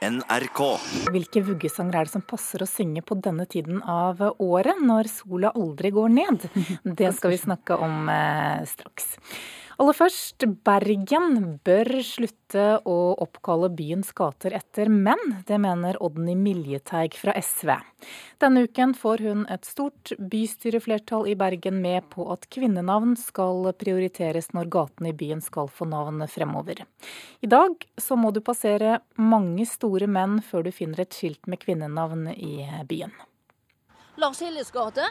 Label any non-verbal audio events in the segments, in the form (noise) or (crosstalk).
NRK. Hvilke vuggesanger er det som passer å synge på denne tiden av året, når sola aldri går ned? (laughs) Det skal vi snakke om eh, straks. Aller først, Bergen bør slutte å oppkalle byens gater etter menn. Det mener Odny Miljeteig fra SV. Denne uken får hun et stort bystyreflertall i Bergen med på at kvinnenavn skal prioriteres når gatene i byen skal få navn fremover. I dag så må du passere mange store menn før du finner et skilt med kvinnenavn i byen. Lars Hilles gate.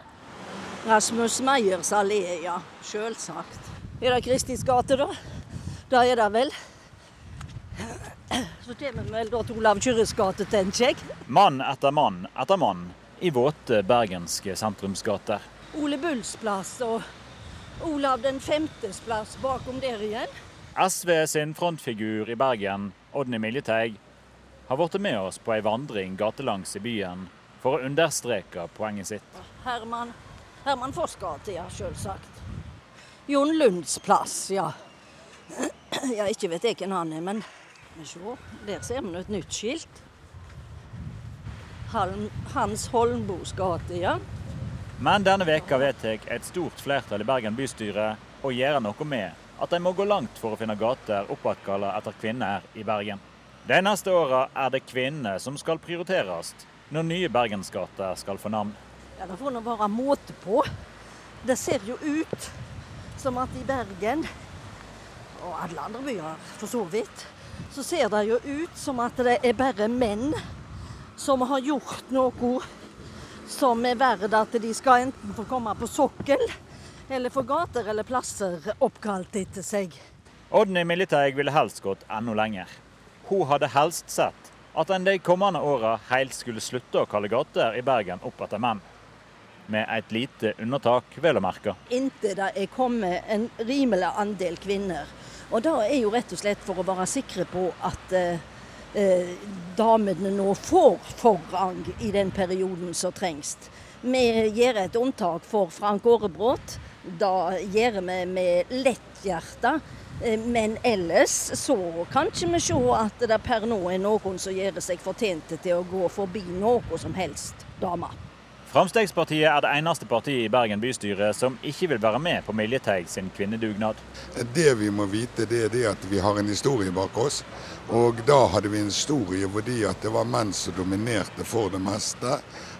Rasmus Meyers allé, ja. Sjølsagt. Er det Kristins gate, da? Da er det vel. Så kommer vi vel da til Olav Kyrres gate, tenker jeg. Mann etter mann etter mann i våte bergenske sentrumsgater. Ole Bulls plass og Olav den femtes plass bakom der igjen. SV sin frontfigur i Bergen, Odny Miljeteig, har blitt med oss på ei vandring gatelangs i byen for å understreke poenget sitt. Herman, Herman Foss gate, ja, sjølsagt. Jon Lunds plass, ja. Ja, ikke vet jeg hvem han er, men se, der ser vi et nytt skilt. Hans Holmbos gate, ja. Men denne veka vedtar et stort flertall i Bergen bystyre å gjøre noe med at de må gå langt for å finne gater oppkalt etter kvinner i Bergen. De neste åra er det kvinner som skal prioriteres når nye bergensgater skal få navn. Ja, Det får nå være måte på. Det ser jo ut som at i Bergen, og alle andre byer for så vidt, så ser det jo ut som at det er bare menn som har gjort noe som er verdt at de skal enten få komme på sokkel, eller få gater eller plasser oppkalt etter seg. Odny Militeig ville helst gått enda lenger. Hun hadde helst sett at en de kommende åra helt skulle slutte å kalle gater i Bergen opp etter menn med et lite undertak, vel å merke. Inntil det er kommet en rimelig andel kvinner. Og det er jo rett og slett for å være sikre på at eh, eh, damene nå får forrang i den perioden som trengs. Vi gjør et unntak for Frank Aarebrot. Det gjør vi med lett hjerte. Eh, men ellers så kan ikke vi se at det per nå er noen som gjør seg fortjente til å gå forbi noe som helst dame. Fremskrittspartiet er det eneste partiet i Bergen bystyre som ikke vil være med på Miljeteig sin kvinnedugnad. Det vi må vite, det er det at vi har en historie bak oss. Og da hadde vi en historie fordi at det var menn som dominerte for det meste.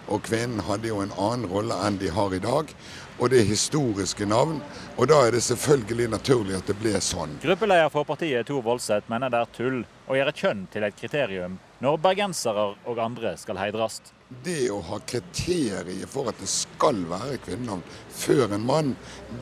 Og kvinnen hadde jo en annen rolle enn de har i dag. Og det er historiske navn. Og da er det selvfølgelig naturlig at det ble sånn. Gruppeleder for partiet Tor Voldseth mener det er tull å gjøre kjønn til et kriterium når bergensere og andre skal heidres det å ha kriterier for at det skal være kvinnenavn før en mann,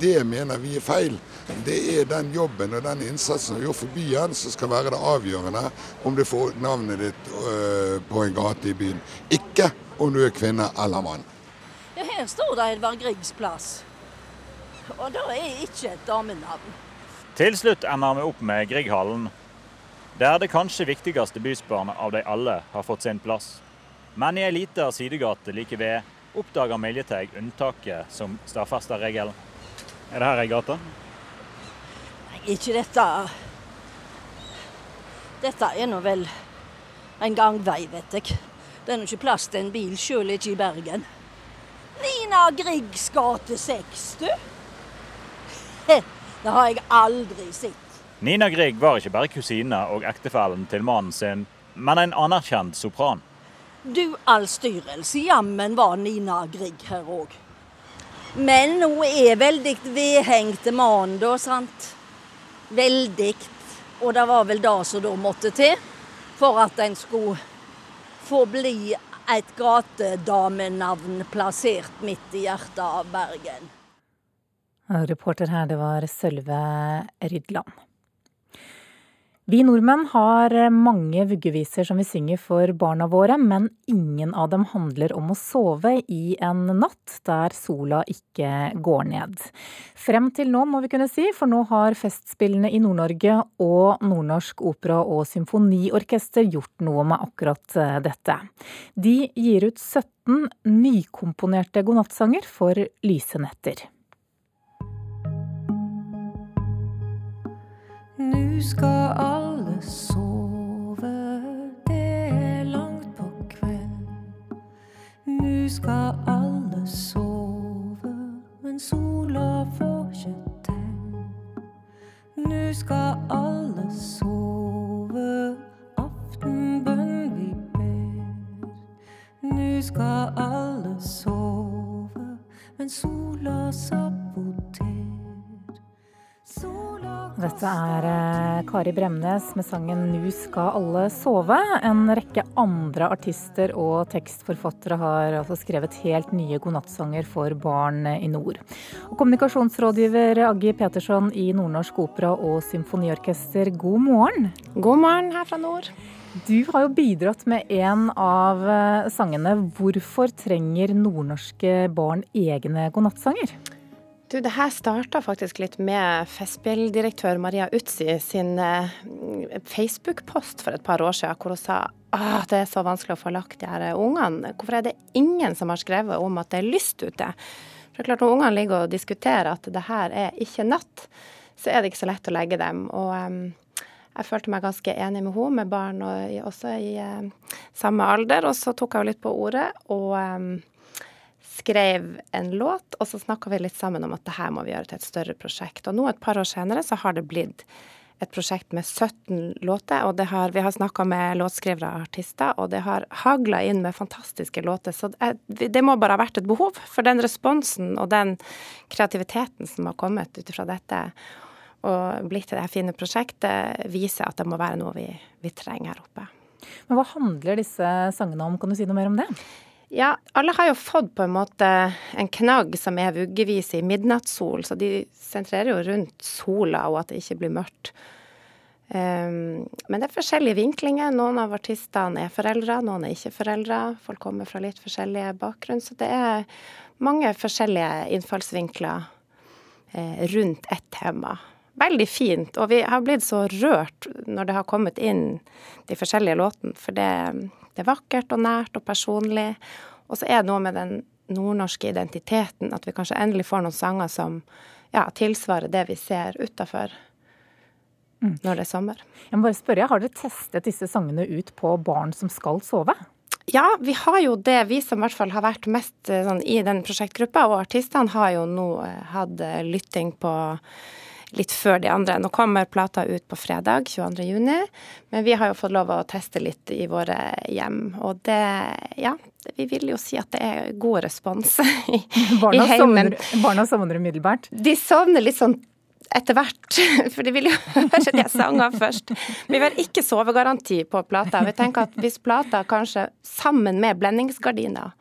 det mener vi er feil. Det er den jobben og den innsatsen du gjør for byen som skal være det avgjørende om du får navnet ditt øh, på en gate i byen. Ikke om du er kvinne eller mann. Ja, her står det Edvard Griegs plass. Og det er ikke et damenavn. Til slutt ender vi opp med Grieghallen. Der det kanskje viktigste bysbarnet av de alle har fått sin plass. Men i ei lita sidegate like ved oppdager Miljeteig unntaket som stadfester regelen. Er det her ei gate? Nei, ikke dette. Dette er nå vel en gangvei, vet jeg. Det er nå ikke plass til en bil, sjøl ikke i Bergen. Nina Griegs gate 6, du. (laughs) Det har jeg aldri sett. Nina Grieg var ikke bare kusine og ektefellen til mannen sin, men en anerkjent sopran. Du all styrelse, jammen var Nina Grieg her òg. Men hun er veldig vedhengt mann, da, sant. Veldig. Og det var vel det som da måtte til for at en skulle få bli et gatedamenavn plassert midt i hjertet av Bergen. Reporter her, det var Sølve Rydland. Vi nordmenn har mange vuggeviser som vi synger for barna våre, men ingen av dem handler om å sove i en natt der sola ikke går ned. Frem til nå, må vi kunne si, for nå har Festspillene i Nord-Norge og Nordnorsk opera- og symfoniorkester gjort noe med akkurat eh, dette. De gir ut 17 nykomponerte godnattsanger for lyse netter. nu skal alle sove. Det er langt på kveld. Nu skal alle sove, men sola får ikke til. Nu skal alle sove, aftenbønn vi ber. Nu skal alle sove, men sola sapper Dette er eh, Kari Bremnes med sangen 'Nu skal alle sove'. En rekke andre artister og tekstforfattere har altså skrevet helt nye godnattsanger for barn i nord. Og kommunikasjonsrådgiver Aggi Petersson i Nordnorsk Opera og Symfoniorkester, god morgen. God morgen her fra nord. Du har jo bidratt med en av eh, sangene. Hvorfor trenger nordnorske barn egne godnattsanger? Du, det her starta faktisk litt med Festspilldirektør Maria Utsi sin eh, Facebook-post for et par år siden, hvor hun sa at det er så vanskelig å få lagt de her ungene. Hvorfor er det ingen som har skrevet om at det er lyst ute? For det er klart Når ungene ligger og diskuterer at det her er ikke natt, så er det ikke så lett å legge dem. Og um, jeg følte meg ganske enig med henne, med barn og, også i uh, samme alder. Og så tok jeg jo litt på ordet. og... Um, skrev en låt, og så snakka vi litt sammen om at det her må vi gjøre til et større prosjekt. Og nå et par år senere så har det blitt et prosjekt med 17 låter, og har, vi har snakka med låtskrivere og artister, og det har hagla inn med fantastiske låter. Så det, det, må bare ha vært et behov for den responsen og den kreativiteten som har kommet ut ifra dette og blitt til det her fine prosjektet, viser at det må være noe vi, vi trenger her oppe. Men hva handler disse sangene om, kan du si noe mer om det? Ja, alle har jo fått på en måte en knagg som er vuggevis i midnattssol, så de sentrerer jo rundt sola og at det ikke blir mørkt. Um, men det er forskjellige vinklinger. Noen av artistene er foreldre, noen er ikke foreldre. Folk kommer fra litt forskjellige bakgrunn, så det er mange forskjellige innfallsvinkler eh, rundt ett tema. Veldig fint. Og vi har blitt så rørt når det har kommet inn de forskjellige låtene, for det det er vakkert og nært og personlig. Og så er det noe med den nordnorske identiteten, at vi kanskje endelig får noen sanger som ja, tilsvarer det vi ser utafor mm. når det er sommer. Jeg må bare spørre, Har dere testet disse sangene ut på barn som skal sove? Ja, vi har jo det. Vi som i hvert fall har vært mest eh, sånn, i den prosjektgruppa, og artistene har jo nå eh, hatt eh, lytting på litt før de andre. Nå kommer plata ut på fredag 22.6, men vi har jo fått lov å teste litt i våre hjem. Og det, ja, vi vil jo si at det er god respons (laughs) i, barna i heimen. Sovner, barna sovner umiddelbart? De sovner litt sånn etter hvert, (laughs) for de vil jo høre de sangene først. Vi har ikke sovegaranti på plata. Vi tenker at hvis plata kanskje sammen med blendingsgardiner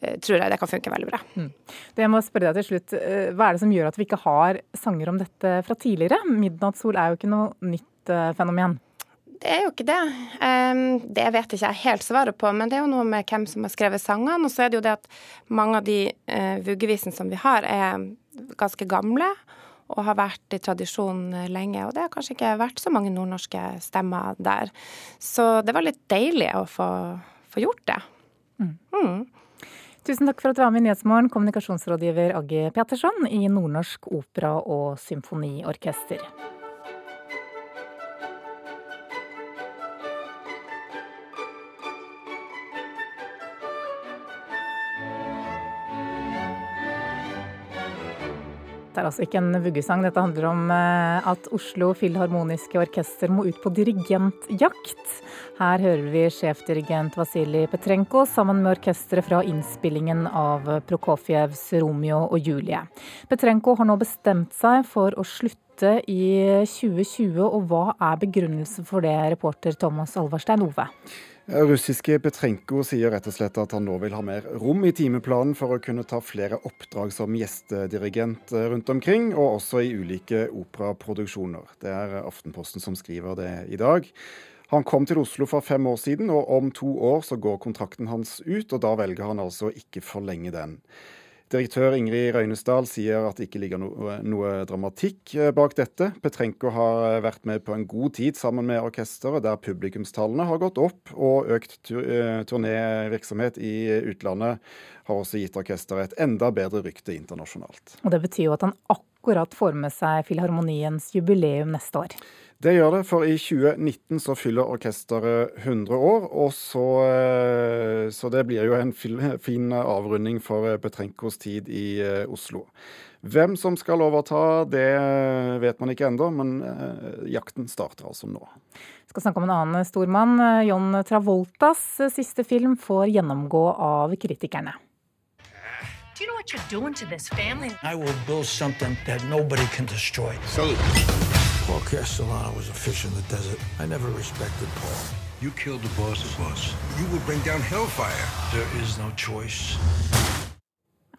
tror jeg det kan funke veldig bra. Mm. Det jeg må spørre deg til slutt, eh, Hva er det som gjør at vi ikke har sanger om dette fra tidligere? Midnattssol er jo ikke noe nytt eh, fenomen. Det er jo ikke det. Det vet ikke jeg helt svaret på, men det er jo noe med hvem som har skrevet sangene. Og så er det jo det at mange av de vuggevisene som vi har, er ganske gamle og har vært i tradisjon lenge. Og det har kanskje ikke vært så mange nordnorske stemmer der. Så det var litt deilig å få, få gjort det. Mm. Mm. Tusen takk for at du var med i Nyhetsmorgen, kommunikasjonsrådgiver Agge Petersson i Nordnorsk Opera og Symfoniorkester. Det er altså ikke en vuggesang. Dette handler om eh, at Oslo Filharmoniske Orkester må ut på dirigentjakt. Her hører vi sjefdirigent Vasilij Petrenko sammen med orkesteret fra innspillingen av Prokofjevs 'Romeo og Julie'. Petrenko har nå bestemt seg for å slutte i 2020, og hva er begrunnelsen for det, reporter Thomas Alvarstein Ove? Russiske Petrenko sier rett og slett at han nå vil ha mer rom i timeplanen for å kunne ta flere oppdrag som gjestedirigent rundt omkring, og også i ulike operaproduksjoner. Det er Aftenposten som skriver det i dag. Han kom til Oslo for fem år siden, og om to år så går kontrakten hans ut, og da velger han altså å ikke forlenge den. Direktør Ingrid Røynesdal sier at det ikke ligger noe, noe, dramatikk eh, bak dette. Petrenko har eh, vært med på en god tid sammen med orkesteret, der publikumstallene har gått opp, og økt eh, turnévirksomhet i utlandet har også gitt orkesteret et enda bedre rykte internasjonalt. Og Det betyr jo at han akkurat får med seg Filharmoniens jubileum neste år. Det gjør det, for i 2019 så fyller orkesteret 100 år. og Så, eh, så det blir jo en (laughs) fin avrunding for Petrenkos tid i eh, Oslo. Hvem som skal overta, det vet man ikke ennå, men eh, jakten starter altså nå. Vi skal snakke om en annen stormann. John Travoltas siste film får gjennomgå av kritikerne. Do you know what you're doing to this family? I will build something that nobody can destroy. Salute. Paul Castellano was a fish in the desert. I never respected Paul. You killed the boss. You would bring down hellfire. There is no choice.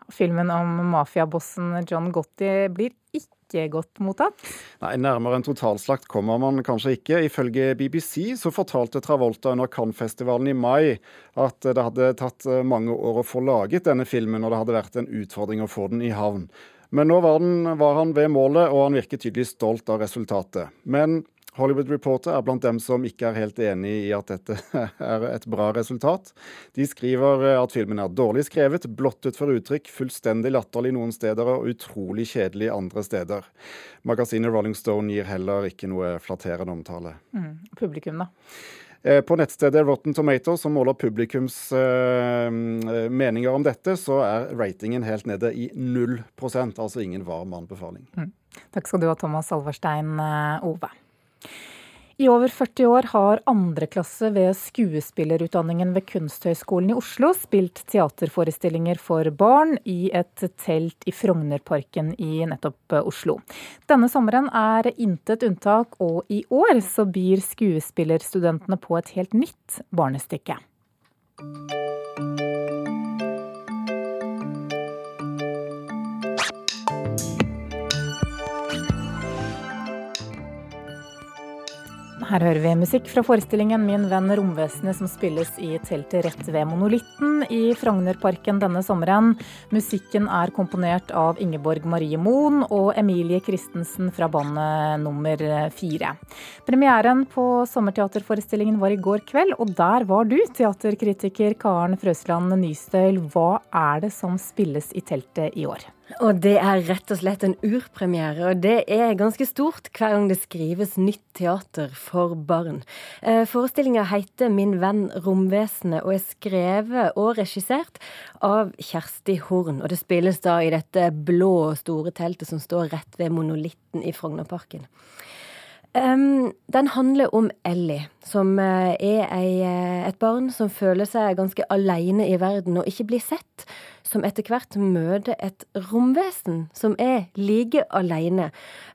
Filmen om mafiabossen John Gotti blir ikke godt mottatt? Nei, Nærmere en totalslakt kommer man kanskje ikke. Ifølge BBC så fortalte Travolta under Cannes-festivalen i mai at det hadde tatt mange år å få laget denne filmen, og det hadde vært en utfordring å få den i havn. Men nå var, den, var han ved målet, og han virker tydelig stolt av resultatet. Men Hollywood Reporter er blant dem som ikke er helt enig i at dette (laughs) er et bra resultat. De skriver at filmen er dårlig skrevet, blottet for uttrykk, fullstendig latterlig noen steder og utrolig kjedelig andre steder. Magasinet Rolling Stone gir heller ikke noe flatterende omtale. Mm. Publikum, da? Eh, på nettstedet Rotten Tomatoes, som måler publikums eh, meninger om dette, så er ratingen helt nede i 0% altså ingen varm anbefaling. Mm. Takk skal du ha, Thomas Alverstein eh, Ove. I over 40 år har andreklasse ved skuespillerutdanningen ved Kunsthøgskolen i Oslo spilt teaterforestillinger for barn i et telt i Frognerparken i nettopp Oslo. Denne sommeren er intet unntak, og i år så byr skuespillerstudentene på et helt nytt barnestykke. Her hører vi musikk fra forestillingen Min venn romvesenet, som spilles i teltet rett ved Monolitten i Frognerparken denne sommeren. Musikken er komponert av Ingeborg Marie Moen og Emilie Christensen fra bandet nummer fire. Premieren på sommerteaterforestillingen var i går kveld, og der var du, teaterkritiker Karen Frøsland Nystøyl. Hva er det som spilles i teltet i år? Og det er rett og slett en urpremiere, og det er ganske stort hver gang det skrives nytt teater for barn. Eh, Forestillinga heter Min venn romvesenet og er skrevet og regissert av Kjersti Horn. Og det spilles da i dette blå, store teltet som står rett ved monolitten i Frognerparken. Um, den handler om Ellie, som uh, er ei, uh, et barn som føler seg ganske aleine i verden og ikke blir sett som etter hvert møter et romvesen som er like alene.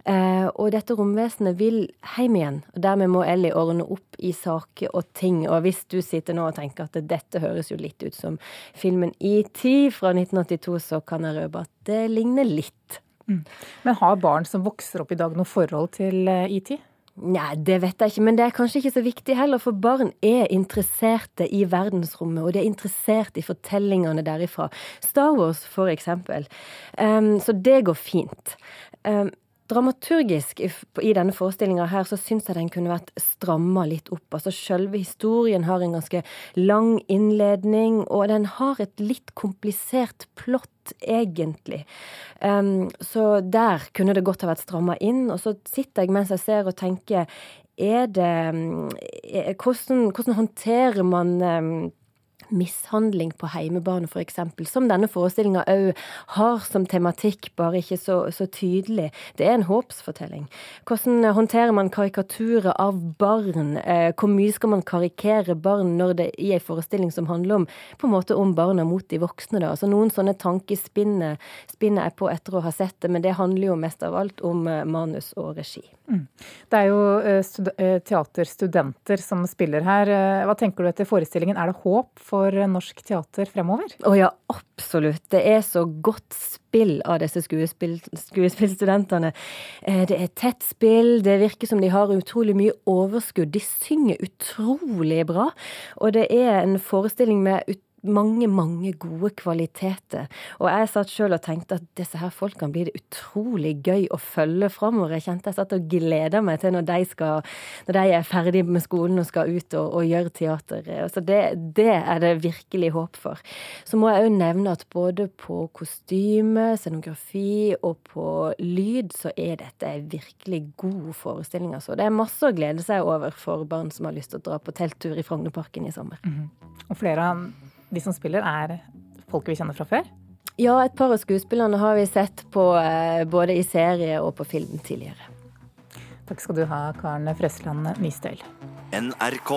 Uh, og dette romvesenet vil hjem igjen. og Dermed må Ellie ordne opp i saker og ting. Og hvis du sitter nå og tenker at dette høres jo litt ut som filmen ET fra 1982, så kan jeg røpe at det ligner litt. Mm. Men har barn som vokser opp i dag noe forhold til IT? Nei, det vet jeg ikke, men det er kanskje ikke så viktig heller, for barn er interesserte i verdensrommet, og de er interessert i fortellingene derifra. Star Wars, for eksempel. Um, så det går fint. Um, dramaturgisk i denne forestillinga her, så syns jeg den kunne vært stramma litt opp. Altså Selve historien har en ganske lang innledning, og den har et litt komplisert plott egentlig. Um, så der kunne det godt ha vært stramma inn. Og så sitter jeg mens jeg ser og tenker er det er, hvordan, hvordan, håndterer man um, mishandling på heimebane, f.eks., som denne forestillinga òg har som tematikk, bare ikke så, så, tydelig. Det er en håpsfortelling. Hvordan håndterer man karikaturer av barn? Eh, hvor mye skal man karikere barn når det i en forestilling som handler om på en måte om barna mot de voksne? da? Altså Noen sånne tanker spinner, spinner jeg på etter å ha sett det, men det handler jo mest av alt om eh, manus og regi. Mm. Det er jo eh, teaterstudenter som spiller her. Hva tenker du etter forestillingen? Er det håp for norsk teater fremover? Å ja, absolutt. Det er så godt spill av disse skuespill, skuespillstudentene. Eh, det er tett spill, det virker som de har utrolig mye overskudd. De synger utrolig bra. Og det er en forestilling med mange, mange gode kvaliteter. Og jeg satt sjøl og tenkte at disse her folkene blir det utrolig gøy å følge framover. Jeg kjente jeg satt og gleda meg til når de, skal, når de er ferdig med skolen og skal ut og, og gjøre teater. Så det, det, er det virkelig håp for. Så må jeg òg nevne at både på kostyme, scenografi og på lyd, så er dette virkelig god forestilling. Altså. Det er masse å glede seg over for barn som har lyst til å dra på telttur i Frognerparken i sommer. Mm -hmm. Og flere av de som spiller, er folk vi kjenner fra før? Ja, et par av skuespillerne har vi sett på eh, både i serie og på film tidligere. Takk skal du ha, Karen Frøsland Nystøl. NRK.